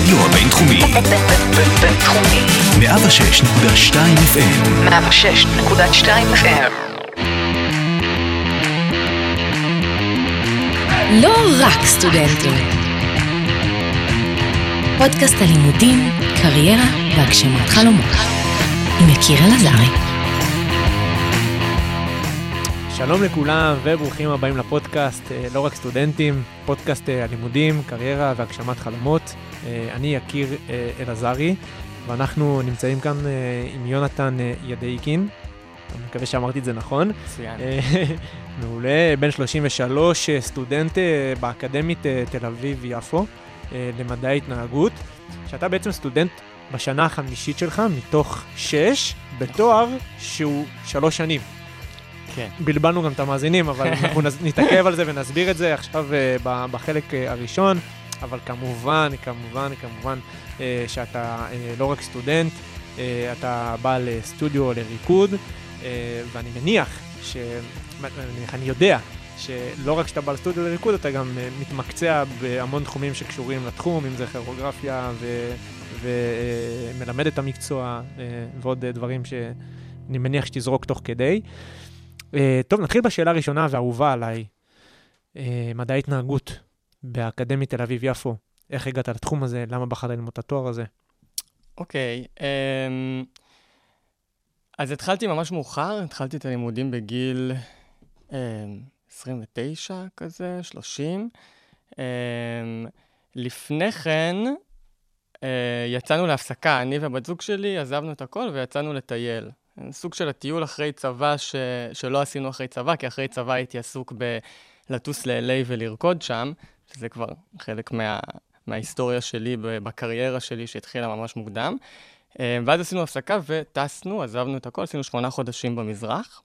הרדיו הבינתחומי. בינתחומי. 106.2 FM. 106.2 FM. לא רק סטודנטים. פודקאסט הלימודים, קריירה והגשמת חלומות. עם יקיר אלעזרי. שלום לכולם וברוכים הבאים לפודקאסט אה, לא רק סטודנטים, פודקאסט אה, הלימודים, קריירה והגשמת חלומות. אה, אני יקיר אלעזרי ואנחנו נמצאים כאן עם יונתן ידייקין. אני מקווה שאמרתי את זה נכון. מצוין. מעולה, בן 33, אה, סטודנט באקדמית תל אביב-יפו למדעי התנהגות, שאתה בעצם סטודנט בשנה החמישית שלך מתוך שש, בתואר שהוא שלוש שנים. כן. בלבלנו גם את המאזינים, אבל אנחנו נתעכב על זה ונסביר את זה עכשיו ב- בחלק אה, הראשון. אבל כמובן, כמובן, כמובן אה, שאתה אה, לא רק סטודנט, אה, אתה בעל סטודיו לריקוד, אה, ואני מניח, ש... אני, יודע שלא רק שאתה בעל סטודיו לריקוד, אתה גם מתמקצע בהמון תחומים שקשורים לתחום, אם זה כירוגרפיה ו... ומלמד את המקצוע ועוד דברים שאני מניח שתזרוק תוך כדי. אה, טוב, נתחיל בשאלה הראשונה והאהובה עליי. אה, מדעי התנהגות באקדמית תל אביב-יפו. איך הגעת לתחום הזה? למה בחרת ללמוד את התואר הזה? אוקיי, אמ, אז התחלתי ממש מאוחר, התחלתי את הלימודים בגיל אמ, 29 כזה, 30. אמ, לפני כן אה, יצאנו להפסקה, אני והבת זוג שלי עזבנו את הכל ויצאנו לטייל. סוג של הטיול אחרי צבא ש... שלא עשינו אחרי צבא, כי אחרי צבא הייתי עסוק בלטוס ל-LA ולרקוד שם, שזה כבר חלק מה... מההיסטוריה שלי בקריירה שלי שהתחילה ממש מוקדם. אה, ואז עשינו הפסקה וטסנו, עזבנו את הכל, עשינו שמונה חודשים במזרח.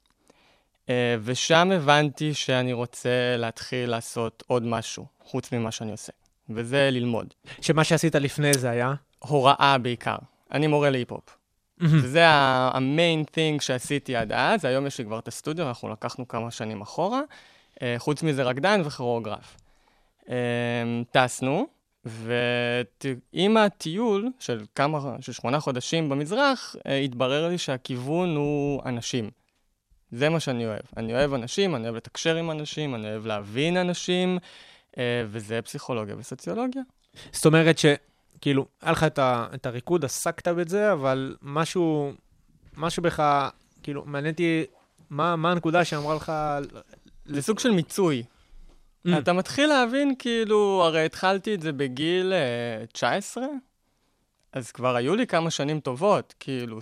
אה, ושם הבנתי שאני רוצה להתחיל לעשות עוד משהו, חוץ ממה שאני עושה, וזה ללמוד. שמה שעשית לפני זה היה? הוראה בעיקר. אני מורה להיפ-הופ. וזה המיין thing שעשיתי עד אז, היום יש לי כבר את הסטודיו, אנחנו לקחנו כמה שנים אחורה. אה, חוץ מזה רקדן וכירוגרף. אה, טסנו, ועם הטיול של כמה, של שמונה חודשים במזרח, אה, התברר לי שהכיוון הוא אנשים. זה מה שאני אוהב. אני אוהב אנשים, אני אוהב לתקשר עם אנשים, אני אוהב להבין אנשים, אה, וזה פסיכולוגיה וסוציולוגיה. זאת אומרת שכאילו, היה לך את, ה, את הריקוד, עסקת בזה, אבל משהו, משהו בך, כאילו, מעניין אותי, מה, מה הנקודה שאמרה לך... זה סוג של מיצוי. Mm. אתה מתחיל להבין, כאילו, הרי התחלתי את זה בגיל uh, 19, אז כבר היו לי כמה שנים טובות, כאילו,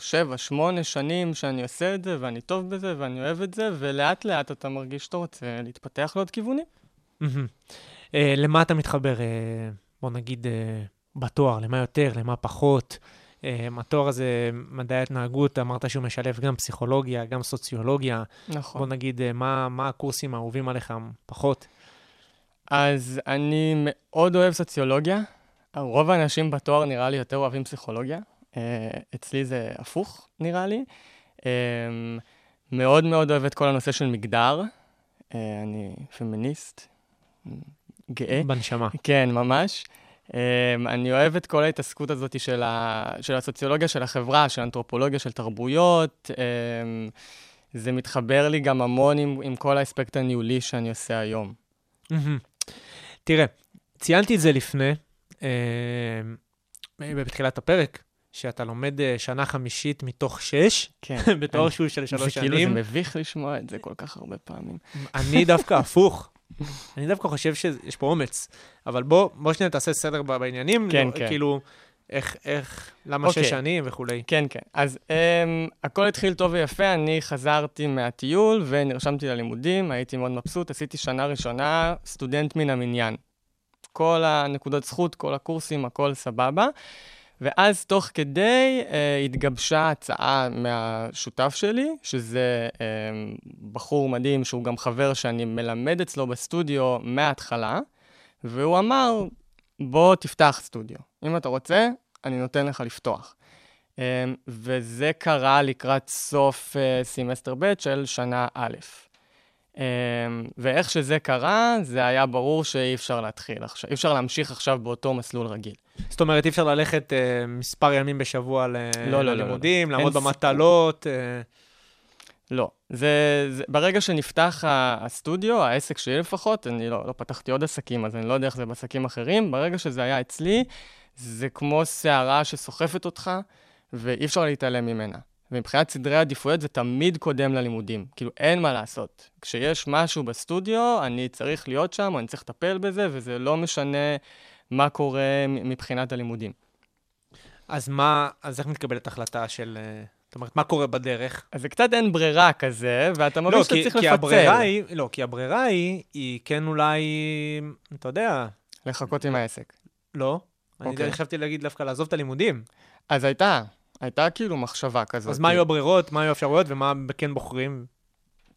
7-8 שנים שאני עושה את זה, ואני טוב בזה, ואני אוהב את זה, ולאט לאט אתה מרגיש שאתה רוצה להתפתח לעוד כיוונים. מהמם. אה, למה אתה מתחבר, אה, בוא נגיד, אה, בתואר? למה יותר, למה פחות? אה, התואר הזה, מדעי ההתנהגות, אמרת שהוא משלב גם פסיכולוגיה, גם סוציולוגיה. בוא נכון. נגיד, אה, מה, מה הקורסים האהובים עליך פחות? אז אני מאוד אוהב סוציולוגיה. רוב האנשים בתואר נראה לי יותר אוהבים פסיכולוגיה. Uh, אצלי זה הפוך, נראה לי. Um, מאוד מאוד אוהב את כל הנושא של מגדר. אני פמיניסט, גאה. בנשמה. כן, ממש. Um, אני אוהב את כל ההתעסקות הזאת של, ה... של הסוציולוגיה של החברה, של אנתרופולוגיה של תרבויות. Um, זה מתחבר לי גם המון עם, עם כל האספקט הניהולי שאני עושה היום. תראה, ציינתי את זה לפני, אה, בתחילת הפרק, שאתה לומד אה, שנה חמישית מתוך שש, כן. בתואר אני- שהוא של שלוש זה כאילו, זה שנים. מביך לשמוע את זה כל כך הרבה פעמים. אני דווקא הפוך. אני דווקא חושב שיש פה אומץ. אבל בוא, בוא שנייה תעשה סדר בעניינים. כן, לא- כן. כאילו, איך, איך, למה אוקיי. שש שנים וכולי. כן, כן. אז um, הכל התחיל טוב ויפה, אני חזרתי מהטיול ונרשמתי ללימודים, הייתי מאוד מבסוט, עשיתי שנה ראשונה סטודנט מן המניין. כל הנקודות זכות, כל הקורסים, הכל סבבה. ואז תוך כדי אה, התגבשה הצעה מהשותף שלי, שזה אה, בחור מדהים שהוא גם חבר שאני מלמד אצלו בסטודיו מההתחלה, והוא אמר, בוא תפתח סטודיו. אם אתה רוצה, אני נותן לך לפתוח. אמ, וזה קרה לקראת סוף אה, סמסטר ב' של שנה א'. אה, ואיך שזה קרה, זה היה ברור שאי אפשר להתחיל עכשיו, אי אפשר להמשיך עכשיו באותו מסלול רגיל. זאת אומרת, אי אפשר ללכת אה, מספר ימים בשבוע ל- לא, לא, לא, ללימודים, לא. לעמוד אין במטלות. אה, לא. זה, זה, ברגע שנפתח הסטודיו, העסק שלי לפחות, אני לא, לא פתחתי עוד עסקים, אז אני לא יודע איך זה בעסקים אחרים, ברגע שזה היה אצלי, זה כמו סערה שסוחפת אותך, ואי אפשר להתעלם ממנה. ומבחינת סדרי עדיפויות זה תמיד קודם ללימודים. כאילו, אין מה לעשות. כשיש משהו בסטודיו, אני צריך להיות שם, אני צריך לטפל בזה, וזה לא משנה מה קורה מבחינת הלימודים. אז מה, אז איך מתקבלת החלטה של... אה, זאת אומרת, מה קורה בדרך? אז זה קצת אין ברירה כזה, ואתה מבין לא, שאתה כי, צריך כי לפצל. הברירה היא, לא, כי הברירה היא, היא כן אולי, אתה יודע, לחכות עם העסק. לא. אני אוקיי. חשבתי להגיד דווקא לעזוב את הלימודים. אז הייתה, הייתה כאילו מחשבה כזאת. אז מה היו הברירות, מה היו האפשרויות ומה כן בוחרים?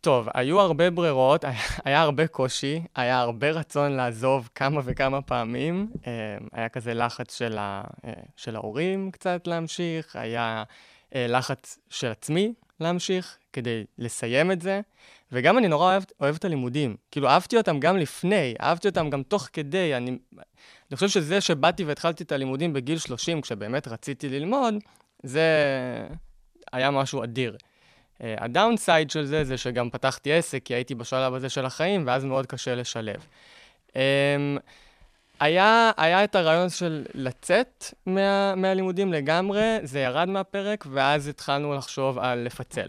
טוב, היו הרבה ברירות, היה, הרבה קושי, היה הרבה רצון לעזוב כמה וכמה פעמים. אה, היה כזה לחץ של, ה, אה, של ההורים קצת להמשיך, היה אה, לחץ של עצמי להמשיך כדי לסיים את זה, וגם אני נורא אוהב, אוהב את הלימודים. כאילו, אהבתי אותם גם לפני, אהבתי אותם גם תוך כדי. אני, אני חושב שזה שבאתי והתחלתי את הלימודים בגיל 30, כשבאמת רציתי ללמוד, זה היה משהו אדיר. אה, הדאונסייד של זה, זה שגם פתחתי עסק, כי הייתי בשלב הזה של החיים, ואז מאוד קשה לשלב. Um, היה, היה את הרעיון של לצאת מה, מהלימודים לגמרי, זה ירד מהפרק, ואז התחלנו לחשוב על לפצל.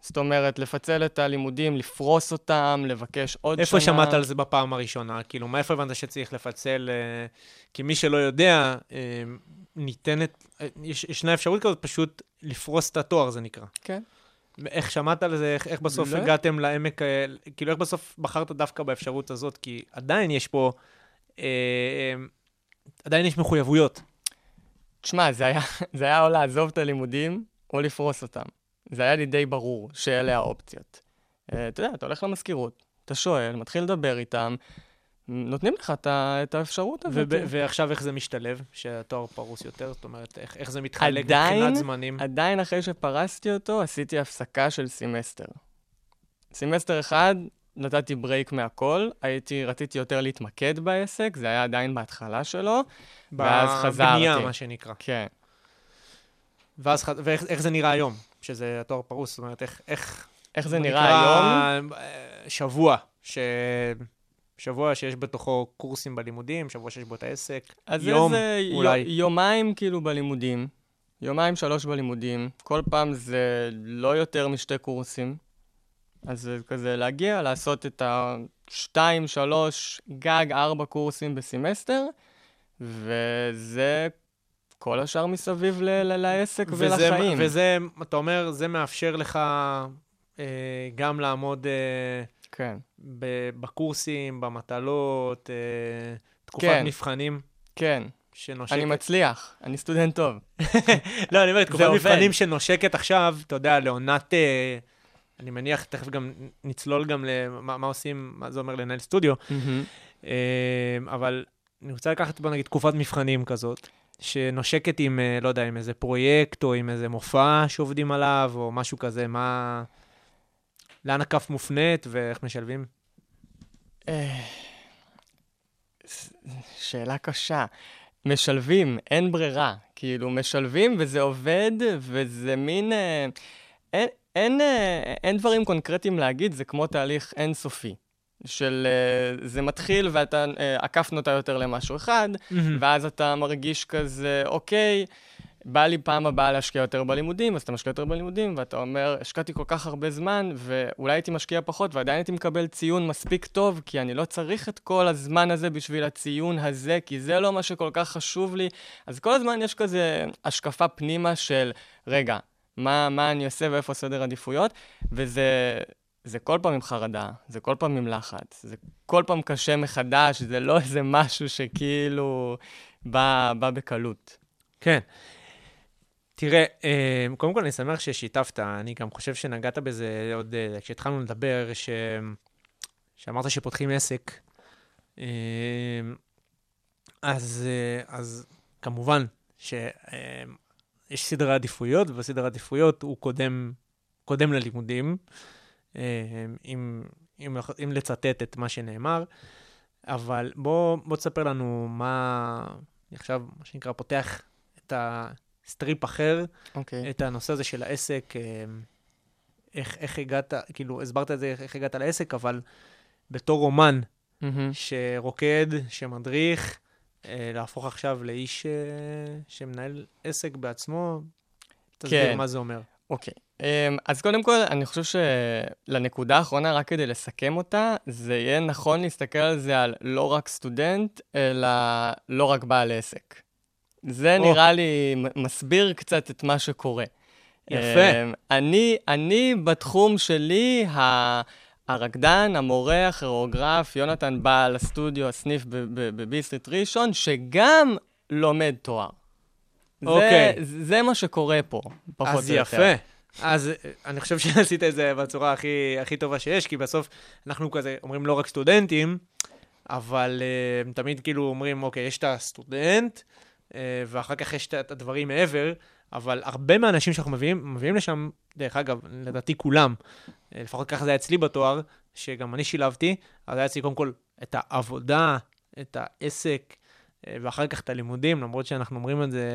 זאת אומרת, לפצל את הלימודים, לפרוס אותם, לבקש עוד איפה שנה. שמעת על זה בפעם הראשונה? כאילו, מאיפה הבנת שצריך לפצל? אה, כי מי שלא יודע, אה, ניתנת, אה, יש, ישנה אפשרות כזאת פשוט לפרוס את התואר, זה נקרא. כן. איך שמעת על זה? איך, איך בסוף לא. הגעתם לעמק, אה, כאילו, איך בסוף בחרת דווקא באפשרות הזאת? כי עדיין יש פה, אה, אה, עדיין יש מחויבויות. תשמע, זה היה, זה היה או לעזוב את הלימודים, או לפרוס אותם. זה היה לי די ברור שאלה האופציות. אתה יודע, אתה הולך למזכירות, אתה שואל, מתחיל לדבר איתם, נותנים לך את את האפשרות הזאת. ועכשיו איך זה משתלב, שהתואר פרוס יותר? זאת אומרת, איך, איך זה מתחלק עדיין- מבחינת זמנים? עדיין אחרי שפרסתי אותו, עשיתי הפסקה של סמסטר. סמסטר אחד, נתתי break מהכל, הייתי, רציתי יותר להתמקד בעסק, זה היה עדיין בהתחלה שלו, ואז חזרתי. בבנייה, מה שנקרא. כן. ואז, ואיך איך זה נראה היום, שזה התואר פרוס? זאת אומרת, איך... איך איך זה נראה היום? אה, שבוע, ש... שבוע שיש בתוכו קורסים בלימודים, שבוע שיש בו את העסק, אז יום, איזה אולי. יו- יומיים כאילו בלימודים, יומיים שלוש בלימודים, כל פעם זה לא יותר משתי קורסים. אז זה כזה להגיע, לעשות את השתיים, שלוש, גג ארבע קורסים בסמסטר, וזה כל השאר מסביב ל- ל- לעסק וזה, ולחיים. וזה, אתה אומר, זה מאפשר לך אה, גם לעמוד אה, כן, בקורסים, במטלות, אה, תקופת כן. מבחנים כן, שנושקת. אני מצליח, אני סטודנט טוב. לא, אני אומר, תקופת. מבחנים שנושקת עכשיו, אתה יודע, לעונת... אה, אני מניח, תכף גם נצלול גם למה מה עושים, מה זה אומר לנהל סטודיו, אה, אבל אני רוצה לקחת, בוא נגיד, תקופת מבחנים כזאת, שנושקת עם, לא יודע, עם איזה פרויקט או עם איזה מופע שעובדים עליו, או משהו כזה, מה... לאן הכף מופנית ואיך משלבים? שאלה קשה. משלבים, אין ברירה. כאילו, משלבים וזה עובד, וזה מין... אה, אין, אין, אה, אין דברים קונקרטיים להגיד, זה כמו תהליך אינסופי. של אה, זה מתחיל ואתה, הכף נוטה יותר למשהו אחד, ואז אתה מרגיש כזה, אוקיי, בא לי פעם הבאה להשקיע יותר בלימודים, אז אתה משקיע יותר בלימודים, ואתה אומר, השקעתי כל כך הרבה זמן, ואולי הייתי משקיע פחות, ועדיין הייתי מקבל ציון מספיק טוב, כי אני לא צריך את כל הזמן הזה בשביל הציון הזה, כי זה לא מה שכל כך חשוב לי. אז כל הזמן יש כזה השקפה פנימה של, רגע, מה, מה אני עושה ואיפה סדר עדיפויות, וזה... זה כל פעם עם חרדה, זה כל פעם עם לחץ, זה כל פעם קשה מחדש, זה לא איזה משהו שכאילו בא, בא בקלות. כן. תראה, אה, קודם כל אני שמח ששיתפת, אני גם חושב שנגעת בזה עוד אה, כשהתחלנו לדבר, ש... שאמרת שפותחים עסק. אה, אז, אז כמובן שיש סדרי עדיפויות, והסדר העדיפויות הוא קודם, קודם ללימודים. אם, אם, אם לצטט את מה שנאמר, אבל בוא, בוא תספר לנו מה, אני עכשיו, מה שנקרא, פותח את ה strip אחר, אוקיי. את הנושא הזה של העסק, אה, איך, איך הגעת, כאילו, הסברת את זה, איך הגעת לעסק, אבל בתור אומן מהמם. שרוקד, שמדריך, אה, להפוך עכשיו לאיש אה, שמנהל עסק בעצמו, תסביר כן. מה זה אומר. אוקיי. אמ, אז קודם כל, אני חושב שלנקודה האחרונה, רק כדי לסכם אותה, זה יהיה נכון להסתכל על זה על לא רק סטודנט, אלא לא רק בעל עסק. זה או. נראה לי מסביר קצת את מה שקורה. יפה. אמ, אני, אני בתחום שלי, ה... הרקדן, המורה, הכירוגרף, יונתן בעל הסטודיו, הסניף בביסטריט ראשון, שגם לומד תואר. אוקיי. זה, זה מה שקורה פה, פחות או אז יותר. יפה. אז אה, אני חושב שעשית את זה בצורה הכי, הכי טובה שיש, כי בסוף אנחנו כזה אומרים לא רק סטודנטים, אבל uh, תמיד כאילו אומרים, אוקיי, יש את הסטודנט, ואחר כך יש את- הדברים מעבר, אבל הרבה מהאנשים שאנחנו מביאים, מביאים לשם, דרך אגב, לדעתי כולם, uh, לפחות ככה זה היה אצלי בתואר, שגם אני שילבתי, אז היה אצלי קודם כל את העבודה, את העסק, אה, ואחר כך את הלימודים, למרות שאנחנו אומרים את זה,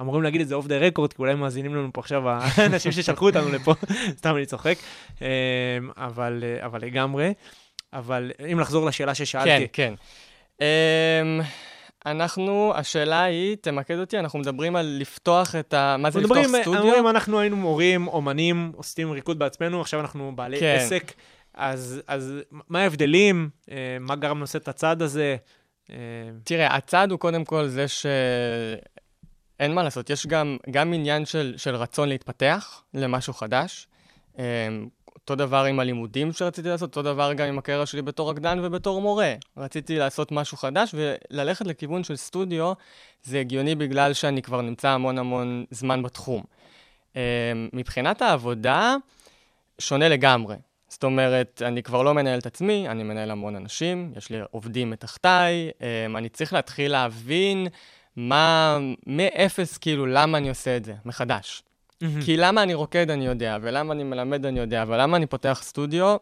אמורים להגיד את זה אוף דה רקורד, כי אולי מאזינים לנו פה עכשיו האנשים ששלחו אותנו לפה, סתם אני צוחק, אה, אבל, אה, אבל לגמרי. אבל אם לחזור לשאלה כן, ששאלתי, כן. Um, אנחנו, השאלה היא, תמקד אותי, אנחנו מדברים על לפתוח את ה... מה זה אנחנו לפתוח מדברים, סטודיו? אומרים, אנחנו היינו מורים, אומנים, עושים ריקוד בעצמנו, עכשיו אנחנו בעלי כן. עסק, אז, אז מה ההבדלים? אה, מה גרם לעשות את הצעד הזה? אה, תראה, הצעד הוא קודם כל זה ש... אין מה לעשות, יש גם, גם עניין של, של רצון להתפתח למשהו חדש. אותו דבר עם הלימודים שרציתי לעשות, אותו דבר גם עם הקריירה שלי בתור רקדן ובתור מורה. רציתי לעשות משהו חדש וללכת לכיוון של סטודיו, זה הגיוני בגלל שאני כבר נמצא המון המון זמן בתחום. Um, מבחינת העבודה, שונה לגמרי. זאת אומרת, אני כבר לא מנהל את עצמי, אני מנהל המון אנשים, יש לי עובדים מתחתיי, um, אני צריך להתחיל להבין מה, מאפס, כאילו, למה אני עושה את זה, מחדש. כי למה אני רוקד אני יודע, ולמה אני מלמד אני יודע, ולמה אני פותח סטודיו,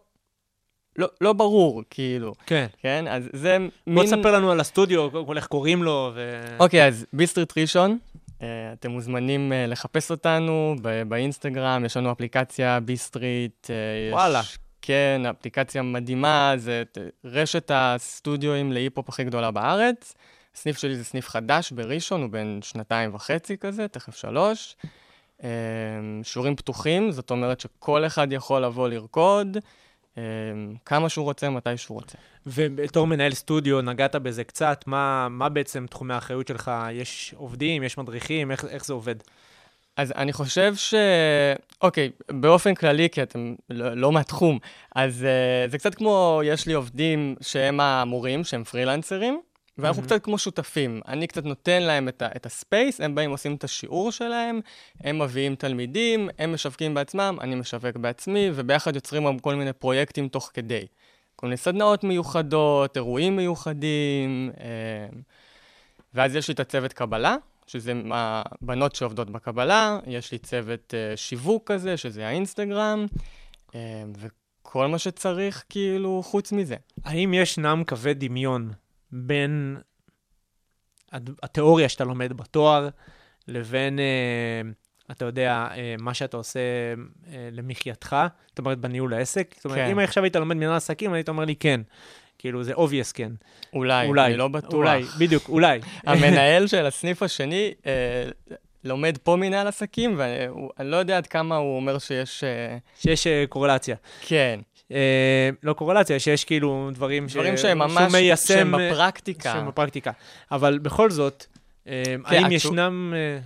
לא, לא ברור, כאילו, כן. כן? אז זה מין... בוא תספר לנו על הסטודיו, קודם כל איך קוראים לו, ו... אוקיי, אז ביסטריט ראשון, אה, אתם מוזמנים אה, לחפש אותנו ב- באינסטגרם, יש לנו אפליקציה ביסטריט. אה, יש- וואלה. כן, אפליקציה מדהימה, זה רשת הסטודיואים להיפ-הופ הכי גדולה בארץ. הסניף שלי זה סניף חדש בראשון, הוא בן שנתיים וחצי כזה, תכף שלוש. אה, שיעורים פתוחים, זאת אומרת שכל אחד יכול לבוא לרקוד, אה, כמה שהוא רוצה, מתי שהוא רוצה. ובתור מנהל סטודיו, נגעת בזה קצת, מה, מה בעצם תחומי האחריות שלך? יש עובדים, יש מדריכים, איך, איך זה עובד? אז אני חושב ש... אוקיי, באופן כללי, כי אתם לא, לא מהתחום, אז uh, זה קצת כמו, יש לי עובדים שהם המורים, שהם פרילנסרים, ואנחנו מהמם. קצת כמו שותפים. אני קצת נותן להם את, ה- את הספייס, הם באים עושים את השיעור שלהם, הם מביאים תלמידים, הם משווקים בעצמם, אני משווק בעצמי, וביחד יוצרים גם כל מיני פרויקטים תוך כדי. כל מיני סדנאות מיוחדות, אירועים מיוחדים, אה, ואז יש לי את הצוות קבלה, שזה הבנות שעובדות בקבלה, יש לי צוות uh, שיווק כזה, שזה האינסטגרם, uh, וכל מה שצריך, כאילו, חוץ מזה. האם ישנם קווי דמיון בין התיאוריה שאתה לומד בתואר לבין, אה, אתה יודע, אה, מה שאתה עושה אה, למחייתך, זאת אומרת, בניהול העסק? זאת אומרת, כן. אם עכשיו היית לומד מנהל עסקים, היית אומר לי כן. כאילו, זה obvious כן. אולי, אולי. אני לא בטוח. אולי, בדיוק, אולי. המנהל של הסניף השני uh, לומד פה מנהל עסקים, ואני לא יודע עד כמה הוא אומר שיש... Uh, שיש אה, קורלציה. כן, אה, לא קורלציה, שיש כאילו דברים, דברים ש... שהם שהוא ממש, מיישם, שהם בפרקטיקה. שהם בפרקטיקה. אבל בכל זאת, אה, כן, האם התשוב- ישנם... אה,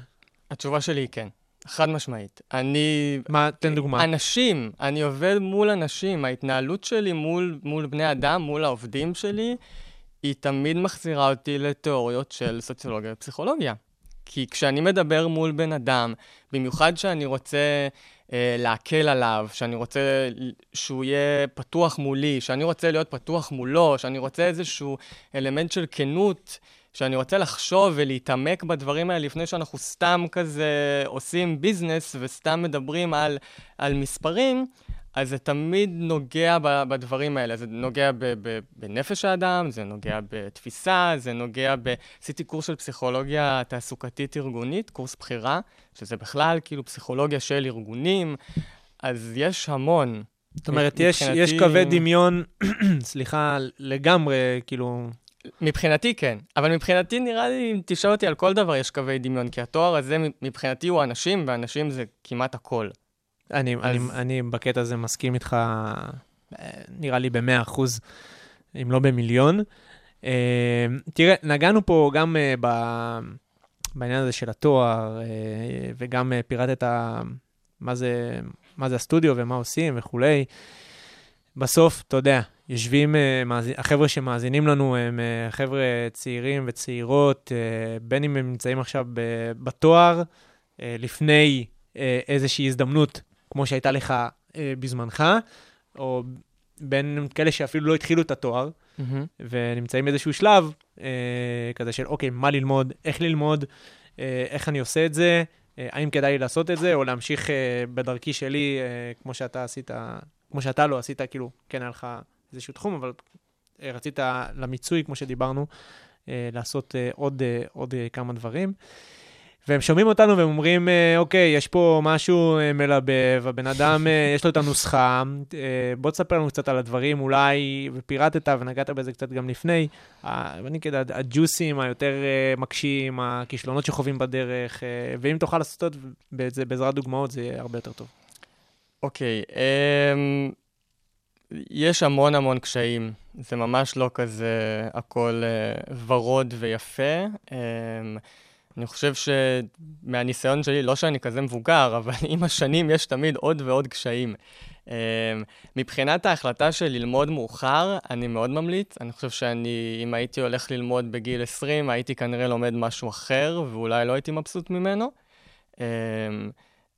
התשובה שלי היא כן, חד משמעית. אני מה, תן דוגמה. אנשים, אני עובד מול אנשים, ההתנהלות שלי מול, מול בני אדם, מול העובדים שלי, היא תמיד מחזירה אותי לתיאוריות של סוציולוגיה ופסיכולוגיה. כי כשאני מדבר מול בן אדם, במיוחד שאני רוצה להקל עליו, שאני רוצה שהוא יהיה פתוח מולי, שאני רוצה להיות פתוח מולו, שאני רוצה איזשהו אלמנט של כנות, שאני רוצה לחשוב ולהתעמק בדברים האלה לפני שאנחנו סתם כזה עושים ביזנס וסתם מדברים על, על מספרים, אז זה תמיד נוגע בדברים האלה. זה נוגע ב- ב- בנפש האדם, זה נוגע בתפיסה, זה נוגע ב... עשיתי קורס של פסיכולוגיה תעסוקתית ארגונית, קורס בחירה, שזה בכלל כאילו פסיכולוגיה של ארגונים, אז יש המון. זאת אומרת, יש, יש קווי דמיון, סליחה, לגמרי, כאילו... מבחינתי כן, אבל מבחינתי נראה לי, אם תשאל אותי על כל דבר יש קווי דמיון, כי התואר הזה מבחינתי הוא אנשים, ואנשים זה כמעט הכל. אני, אז- אני, אני בקטע הזה מסכים איתך, אה, נראה לי במאה אחוז, אם לא במיליון. אה, תראה, נגענו פה גם אה, ב- בעניין הזה של התואר, אה, וגם אה, פירטת מה זה, מה זה הסטודיו ומה עושים וכולי. בסוף, אתה יודע, יושבים, אה, מאזין- החבר'ה שמאזינים לנו הם אה, חבר'ה צעירים וצעירות, אה, בין אם הם נמצאים עכשיו ב- בתואר, אה, לפני אה, איזושהי הזדמנות, כמו שהייתה לך אה, בזמנך, או בין כאלה שאפילו לא התחילו את התואר, ונמצאים באיזשהו שלב אה, כזה של, אוקיי, מה ללמוד, איך ללמוד, אה, איך אני עושה את זה, אה, האם כדאי לי לעשות את זה, או להמשיך אה, בדרכי שלי, אה, כמו שאתה עשית, כמו שאתה לא עשית, כאילו, כן היה לך איזשהו תחום, אבל אה, רצית למיצוי, כמו שדיברנו, אה, לעשות אה, עוד, אה, עוד אה, כמה דברים. והם שומעים אותנו והם אומרים, אה, אוקיי, יש פה משהו אה, מלבב, הבן אדם, אה, יש לו את הנוסחה, בוא תספר לנו קצת על הדברים, אולי, ופירטת ונגעת בזה קצת גם לפני, אני כדאי, הג'וסים היותר מקשים, הכישלונות שחווים בדרך, ואם תוכל לעשות את זה בעזרת דוגמאות, זה יהיה הרבה יותר טוב. אוקיי, אמ, יש המון המון קשיים. זה ממש לא כזה הכל אה, ורוד ויפה. אמ, אני חושב שמהניסיון שלי, לא שאני כזה מבוגר, אבל עם השנים יש תמיד עוד ועוד קשיים. אמ, מבחינת ההחלטה של ללמוד מאוחר, אני מאוד ממליץ. אני חושב שאני, אם הייתי הולך ללמוד בגיל 20, הייתי כנראה לומד משהו אחר, ואולי לא הייתי מבסוט ממנו. אמ,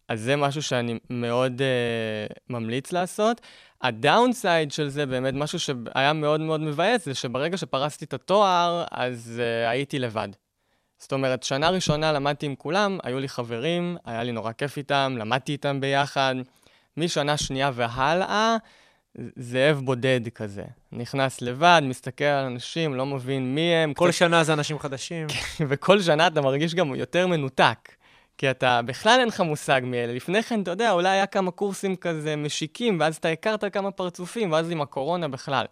אז זה משהו שאני מאוד uh, ממליץ לעשות. הדאונסייד של זה, באמת משהו שהיה מאוד מאוד מבאס, זה שברגע שפרסתי את התואר, אז uh, הייתי לבד. זאת אומרת, שנה ראשונה למדתי עם כולם, היו לי חברים, היה לי נורא כיף איתם, למדתי איתם ביחד. משנה שנייה והלאה, זאב בודד כזה. נכנס לבד, מסתכל על אנשים, לא מבין מי הם. כל קצת- שנה זה אנשים חדשים. וכל שנה אתה מרגיש גם יותר מנותק. כי אתה, בכלל אין לך מושג מאלה. לפני כן, אתה יודע, אולי היה כמה קורסים כזה משיקים, ואז אתה הכרת כמה פרצופים, ואז עם הקורונה בכלל.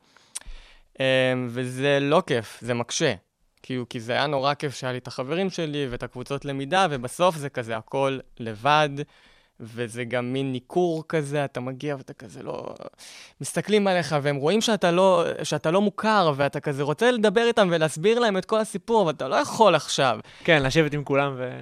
אמ, וזה לא כיף, זה מקשה. כאילו, כי זה היה נורא כיף שהיה לי את החברים שלי ואת הקבוצות למידה, ובסוף זה כזה הכל לבד, וזה גם מין ניכור כזה, אתה מגיע ואתה כזה לא... מסתכלים עליך, והם רואים שאתה לא, שאתה לא מוכר, ואתה כזה רוצה לדבר איתם ולהסביר להם את כל הסיפור, אבל אתה לא יכול עכשיו. כן, לשבת עם כולם ו...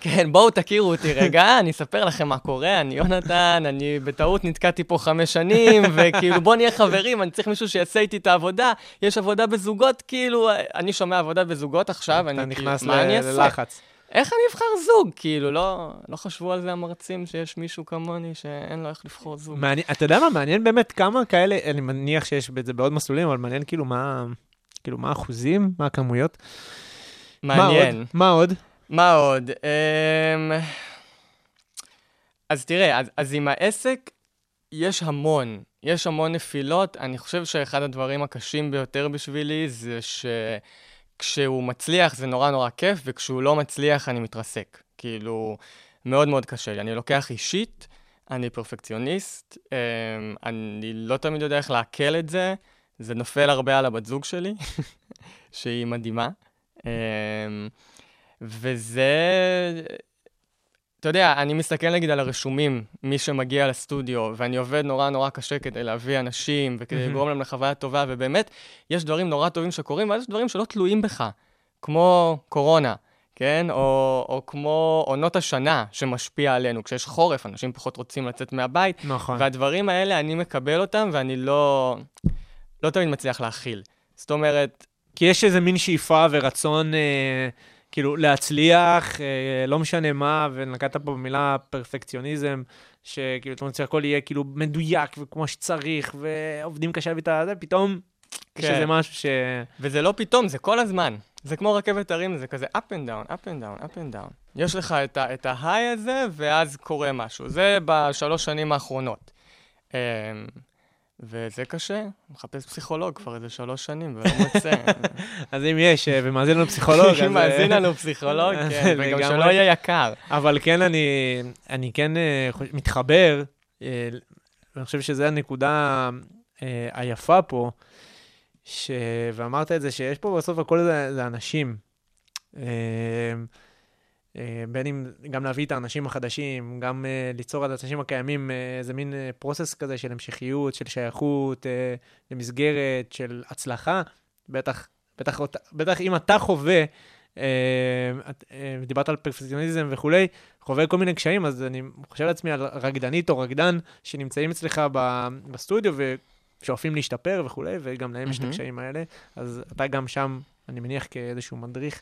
כן, בואו תכירו אותי רגע, אני אספר לכם מה קורה, אני יונתן, אני בטעות נתקעתי פה חמש שנים, וכאילו בואו נהיה חברים, אני צריך מישהו שיעשה איתי את העבודה. יש עבודה בזוגות, כאילו, אני שומע עבודה בזוגות עכשיו, אני כאילו, נכנס מה אני אעשה? ללחץ. איך אני אבחר זוג? כאילו, לא, לא חשבו על זה המרצים שיש מישהו כמוני שאין לו איך לבחור זוג. מעניין, אתה יודע מה, מעניין באמת כמה כאלה, אני מניח שיש בזה בעוד מסלולים, אבל מעניין כאילו מה, כאילו מה האחוזים, מה הכמויות. מעניין. מה עוד? מה עוד? מה עוד? אמ... אז תראה, אז, אז עם העסק יש המון, יש המון נפילות. אני חושב שאחד הדברים הקשים ביותר בשבילי זה שכשהוא מצליח זה נורא נורא כיף, וכשהוא לא מצליח אני מתרסק. כאילו, מאוד מאוד קשה לי. אני לוקח אישית, אני פרפקציוניסט, אמ, אני לא תמיד יודע איך לעכל את זה, זה נופל הרבה על הבת זוג שלי, שהיא מדהימה. וזה, אתה יודע, אני מסתכל נגיד על הרשומים, מי שמגיע לסטודיו, ואני עובד נורא נורא קשה כדי להביא אנשים, וכדי מהמם. לגרום להם לחוויה טובה, ובאמת, יש דברים נורא טובים שקורים, ואז יש דברים שלא תלויים בך, כמו קורונה, כן? או, או כמו עונות השנה שמשפיע עלינו. כשיש חורף, אנשים פחות רוצים לצאת מהבית, נכון. והדברים האלה, אני מקבל אותם, ואני לא, לא תמיד מצליח להכיל. זאת אומרת, כי יש איזה מין שאיפה ורצון, אה, כאילו, להצליח, אה, לא משנה מה, ונקטת פה במילה פרפקציוניזם, שכאילו, אתה רוצה שהכל יהיה כאילו מדויק וכמו שצריך, ועובדים קשה את זה, פתאום כן. איזה משהו ש... וזה לא פתאום, זה כל הזמן. זה כמו רכבת הרים, זה כזה up and down, up and down, up and down. יש לך את, ה- את ההיי הזה, ואז קורה משהו. זה בשלוש שנים האחרונות. וזה קשה, מחפש פסיכולוג כבר איזה שלוש שנים ולא מוצא. אז אם יש אה, ומאזין לנו פסיכולוג, אז... אם מאזין אה, לנו פסיכולוג, כן, וגם. שלא יהיה יקר. אבל כן, אני, אני כן אה, מתחבר, ואני חושב שזו הנקודה היפה פה, ש... ואמרת את זה, שיש פה בסוף הכל זה, זה אנשים. אה, בין אם גם להביא את האנשים החדשים, גם אה, ליצור על האנשים הקיימים איזה מין אה, פרוסס כזה של המשכיות, של שייכות למסגרת, של הצלחה. בטח, בטח, בטח אם אתה חווה, דיברת על פרפקציוניזם וכולי, חווה כל מיני קשיים, אז אני חושב לעצמי על רקדנית או רקדן שנמצאים אצלך בסטודיו ושואפים להשתפר וכולי, וגם להם יש את. הקשיים האלה, אז אתה גם שם, אני מניח, כאיזשהו מדריך,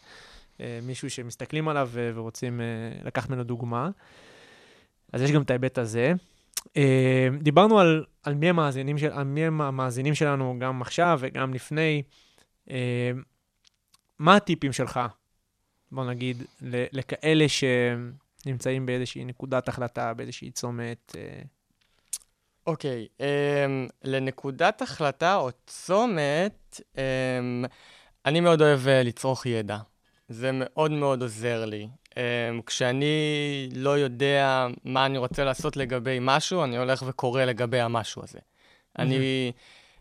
מישהו שמסתכלים עליו ו- ורוצים אה, לקחת ממנו דוגמה. אז יש גם את ההיבט הזה. אה, דיברנו על, על מי המאזינים, של, על מי המאזינים שלנו גם עכשיו וגם לפני. אה, מה הטיפים שלך, בוא נגיד, לכאלה שנמצאים באיזושהי נקודת החלטה, באיזושהי צומת? אה, אוקיי, אמ, לנקודת החלטה או צומת, אמ, אני מאוד אוהב אה, לצרוך ידע. זה מאוד מאוד עוזר לי. אמ, כשאני לא יודע מה אני רוצה לעשות לגבי משהו, אני הולך וקורא לגבי המשהו הזה. אני...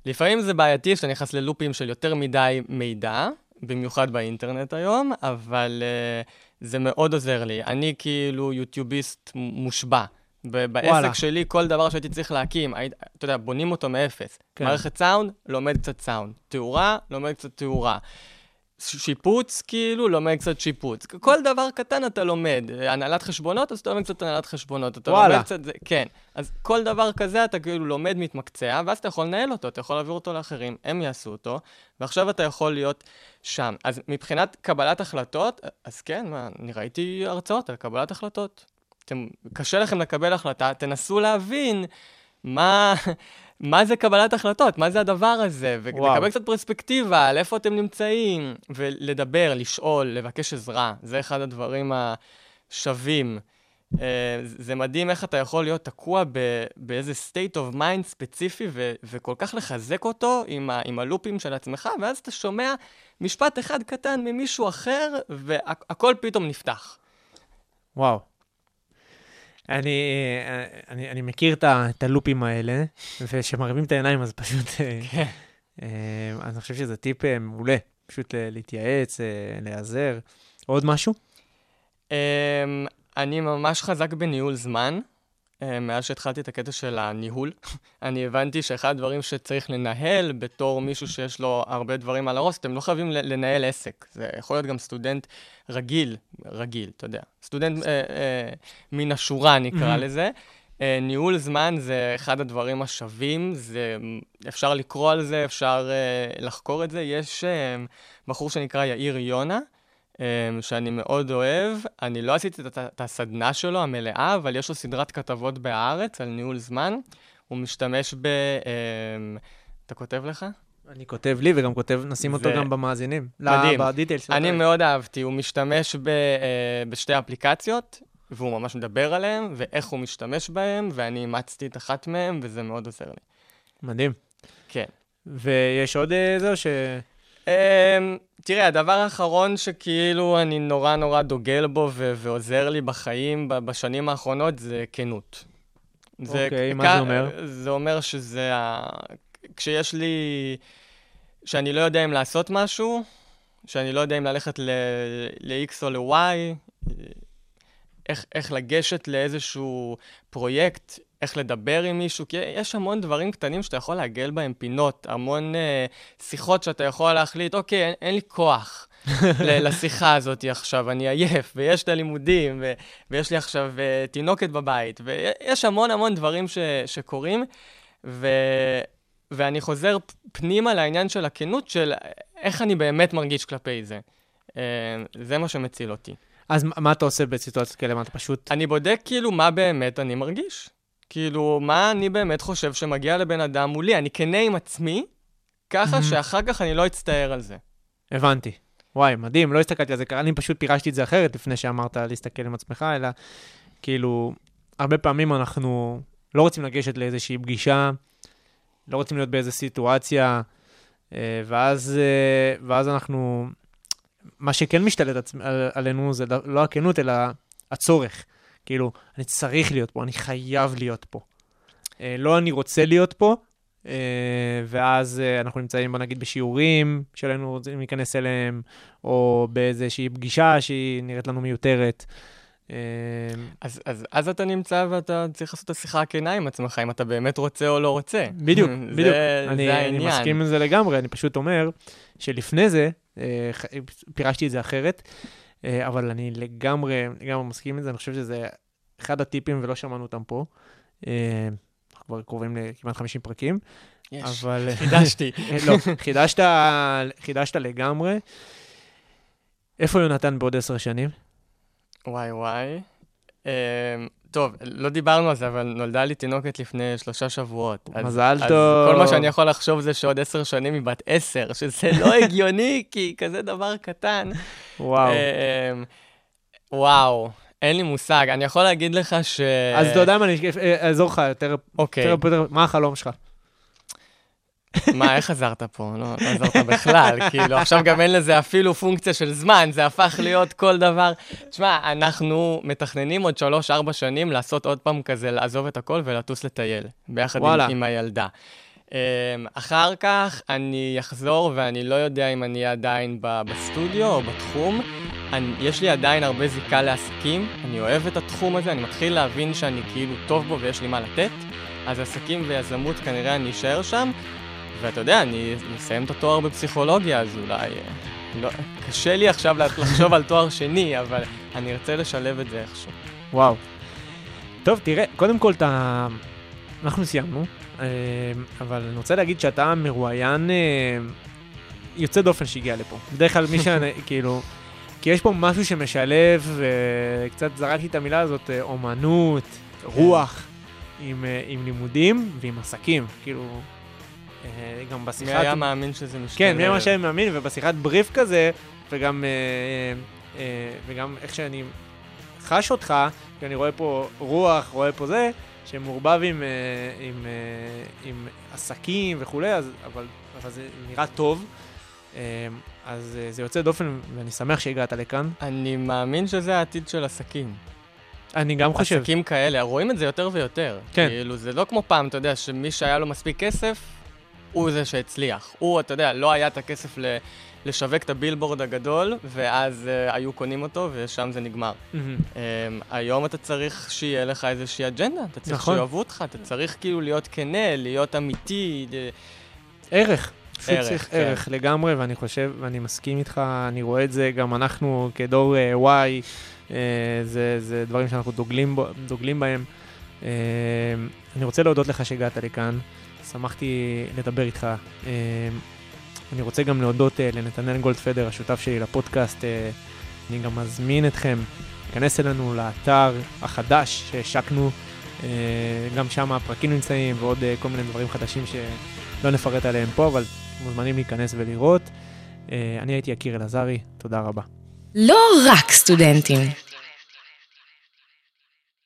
לפעמים זה בעייתי כשאתה נכנס ללופים של יותר מדי מידע, במיוחד באינטרנט היום, אבל uh, זה מאוד עוזר לי. אני כאילו יוטיוביסט מושבע. ב- בעסק וואלה. שלי, כל דבר שהייתי צריך להקים, היית, אתה יודע, בונים אותו מאפס. כן. מערכת סאונד, לומד קצת סאונד. תאורה, לומד קצת תאורה. שיפוץ, כאילו, לומד קצת שיפוץ. כל דבר קטן אתה לומד. הנהלת חשבונות, אז אתה לומד קצת הנהלת חשבונות. אתה וואלה. לומד קצת... זה- כן. אז כל דבר כזה אתה כאילו לומד, מתמקצע, ואז אתה יכול לנהל אותו, אתה יכול להעביר אותו לאחרים, הם יעשו אותו, ועכשיו אתה יכול להיות שם. אז מבחינת קבלת החלטות, אז כן, מה, אני ראיתי הרצאות על קבלת החלטות. אתם, קשה לכם לקבל החלטה, תנסו להבין מה, מה זה קבלת החלטות, מה זה הדבר הזה. ולקבל קצת פרספקטיבה על איפה אתם נמצאים, ולדבר, לשאול, לבקש עזרה. זה אחד הדברים השווים. אה, זה מדהים איך אתה יכול להיות תקוע ב- באיזה state of mind ספציפי ו- וכל כך לחזק אותו עם, ה- עם הלופים של עצמך, ואז אתה שומע משפט אחד קטן ממישהו אחר, והכל פתאום נפתח. וואו. אני, אני, אני מכיר את, ה- את הלופים האלה, וכשמרהיבים את העיניים אז פשוט... אה, כן. אה, אני חושב שזה טיפ אה, מעולה, פשוט להתייעץ, אה, להיעזר. עוד משהו? אמ, אני ממש חזק בניהול זמן. אה, מאז שהתחלתי את הקטע של הניהול, אני הבנתי שאחד הדברים שצריך לנהל בתור מישהו שיש לו הרבה דברים על הראש, אתם לא חייבים לנהל עסק. זה יכול להיות גם סטודנט רגיל, רגיל, אתה יודע. סטודנט אה, אה, מן השורה, נקרא. לזה. אה, ניהול זמן זה אחד הדברים השווים, זה, אפשר לקרוא על זה, אפשר אה, לחקור את זה. יש אה, בחור שנקרא יאיר יונה, שאני מאוד אוהב. אני לא עשיתי את, הסדנה שלו המלאה, אבל יש לו סדרת כתבות בהארץ על ניהול זמן. הוא משתמש ב... Um, אתה כותב לך? אני כותב לי וגם כותב, נשים אותו זה גם במאזינים. מדהים. לא, בדיטיילס. אני מאוד אהבתי, הוא משתמש ב, uh, בשתי אפליקציות, והוא ממש מדבר עליהן, ואיך הוא משתמש בהן, ואני אימצתי את אחת מהן, וזה מאוד עוזר לי. מדהים. כן. ויש עוד אה, זהו ש... Um, תראה, הדבר האחרון שכאילו אני נורא נורא דוגל בו ו- ועוזר לי בחיים בשנים האחרונות זה כנות. אוקיי, מה כ- זה אומר? זה אומר שזה ה... כשיש לי... שאני לא יודע אם לעשות משהו, שאני לא יודע אם ללכת ל- ל-X או ל-Y, איך, איך לגשת לאיזשהו פרויקט, איך לדבר עם מישהו, כי יש המון דברים קטנים שאתה יכול לעגל בהם פינות, המון אה, שיחות שאתה יכול להחליט, אוקיי, אין, אין לי כוח לשיחה הזאת עכשיו, אני עייף, ויש את הלימודים, ו- ויש לי עכשיו אה, תינוקת בבית, ויש המון המון דברים ש- שקורים, ו- ואני חוזר פנימה לעניין של הכנות, של איך אני באמת מרגיש כלפי זה. אה, זה מה שמציל אותי. אז מה אתה עושה בסיטואציות כאלה? מה אתה פשוט... אני בודק כאילו מה באמת אני מרגיש. כאילו, מה אני באמת חושב שמגיע לבן אדם מולי. אני כנה עם עצמי, ככה Mhm. שאחר כך אני לא אצטער על זה. הבנתי. וואי, מדהים, לא הסתכלתי על זה, אני פשוט פירשתי את זה אחרת לפני שאמרת להסתכל עם עצמך, אלא כאילו, הרבה פעמים אנחנו לא רוצים לגשת לאיזושהי פגישה, לא רוצים להיות באיזו סיטואציה, אה, ואז, אה, ואז אנחנו, מה שכן משתלט על, עלינו זה לא הכנות, אלא הצורך. כאילו, אני צריך להיות פה, אני חייב להיות פה. אה, לא אני רוצה להיות פה, אה, ואז אה, אנחנו נמצאים, בוא נגיד, בשיעורים שלנו רוצים להיכנס אליהם, או באיזושהי פגישה שהיא נראית לנו מיותרת. אז, אז, אז אתה נמצא ואתה צריך לעשות את השיחה הכנה עם עצמך, אם אתה באמת רוצה או לא רוצה. בדיוק, זה- בדיוק. זה אני, אני העניין. מסכים עם זה לגמרי, אני פשוט אומר שלפני זה, פירשתי את זה אחרת, אבל אני לגמרי, לגמרי מסכים עם זה, אני חושב שזה אחד הטיפים ולא שמענו אותם פה. אה, אנחנו כבר קרובים לכמעט 50 פרקים, יש, אבל... חידשתי. אה, לא, חידשת, חידשת לגמרי. איפה יונתן בעוד עשר שנים? וואי וואי. טוב, לא דיברנו על זה, אבל נולדה לי תינוקת לפני שלושה שבועות. אז- מזל אז טוב. כל מה שאני יכול לחשוב זה שעוד עשר שנים היא בת עשר, שזה לא הגיוני, כי כזה דבר קטן. וואו. אמ, וואו, אין לי מושג. אני יכול להגיד לך ש... אז אתה יודע מה, אני אה, אעזור לך יותר, אוקיי, מה החלום שלך? מה, איך עזרת פה? לא, לא עזרת בכלל. כאילו, עכשיו גם אין לזה אפילו פונקציה של זמן, זה הפך להיות כל דבר. תשמע, אנחנו מתכננים עוד שלוש-ארבע שנים לעשות עוד פעם כזה, לעזוב את הכל ולטוס לטייל, ביחד עם, וואלה. עם הילדה. Um, אחר כך אני אחזור, ואני לא יודע אם אני אהיה עדיין בסטודיו או בתחום. אני, יש לי עדיין הרבה זיקה לעסקים, אני אוהב את התחום הזה, אני מתחיל להבין שאני כאילו טוב בו ויש לי מה לתת, אז עסקים ויזמות כנראה אני אשאר שם, ואתה יודע, אני אסיים את התואר בפסיכולוגיה, אז אולי... אה, לא, קשה לי עכשיו לחשוב על תואר שני, אבל אני ארצה לשלב את זה איכשהו. וואו. טוב, תראה, קודם כל, אתה... אנחנו סיימנו, אה, אבל אני רוצה להגיד שאתה מרואיין אה, יוצא דופן שהגיע לפה. בדרך כלל מי ש... כאילו... כי יש פה משהו שמשלב, קצת זרקתי את המילה הזאת, אומנות, רוח, עם, עם לימודים ועם עסקים. כאילו, אה, גם מי בשיחת... היה מאמין שזה משתלב? כן, מי מה שאני מאמין, ובשיחת בריף כזה, וגם, אה, אה, וגם איך שאני חש אותך, כי אני רואה פה רוח, רואה פה זה, שמעורבב עם, עם, אה, עם עסקים וכולי, אז, אבל, אבל זה נראה טוב. אז זה יוצא דופן, ואני שמח שהגעת לכאן. אני מאמין שזה העתיד של עסקים. אני גם חושב. עסקים כאלה, רואים את זה יותר ויותר. כן. כאילו, זה לא כמו פעם, אתה יודע, שמי שהיה לו מספיק כסף, הוא זה שהצליח. הוא, אתה יודע, לא היה את הכסף ל... לשווק את הבילבורד הגדול, ואז uh, היו קונים אותו, ושם זה נגמר. מהמם. Um, היום אתה צריך שיהיה לך איזושהי אג'נדה, אתה צריך נכון. שיאהבו אותך, אתה צריך כאילו להיות כנה, להיות אמיתי. ערך. פשוט ערך, צריך כן. ערך לגמרי, ואני חושב, ואני מסכים איתך, אני רואה את זה, גם אנחנו כדור אה, Y, אה, זה, זה דברים שאנחנו דוגלים, בו, דוגלים בהם. אה, אני רוצה להודות לך שהגעת לכאן, שמחתי לדבר איתך. אה, אני רוצה גם להודות אה, לנתנאל גולדפדר, השותף שלי לפודקאסט. אה, אני גם מזמין אתכם להיכנס אלינו לאתר החדש שהשקנו, אה, גם שם הפרקים נמצאים ועוד כל מיני דברים חדשים שלא נפרט עליהם פה, אבל מוזמנים להיכנס ולראות. אני הייתי יקיר אלעזרי, תודה רבה. לא רק סטודנטים.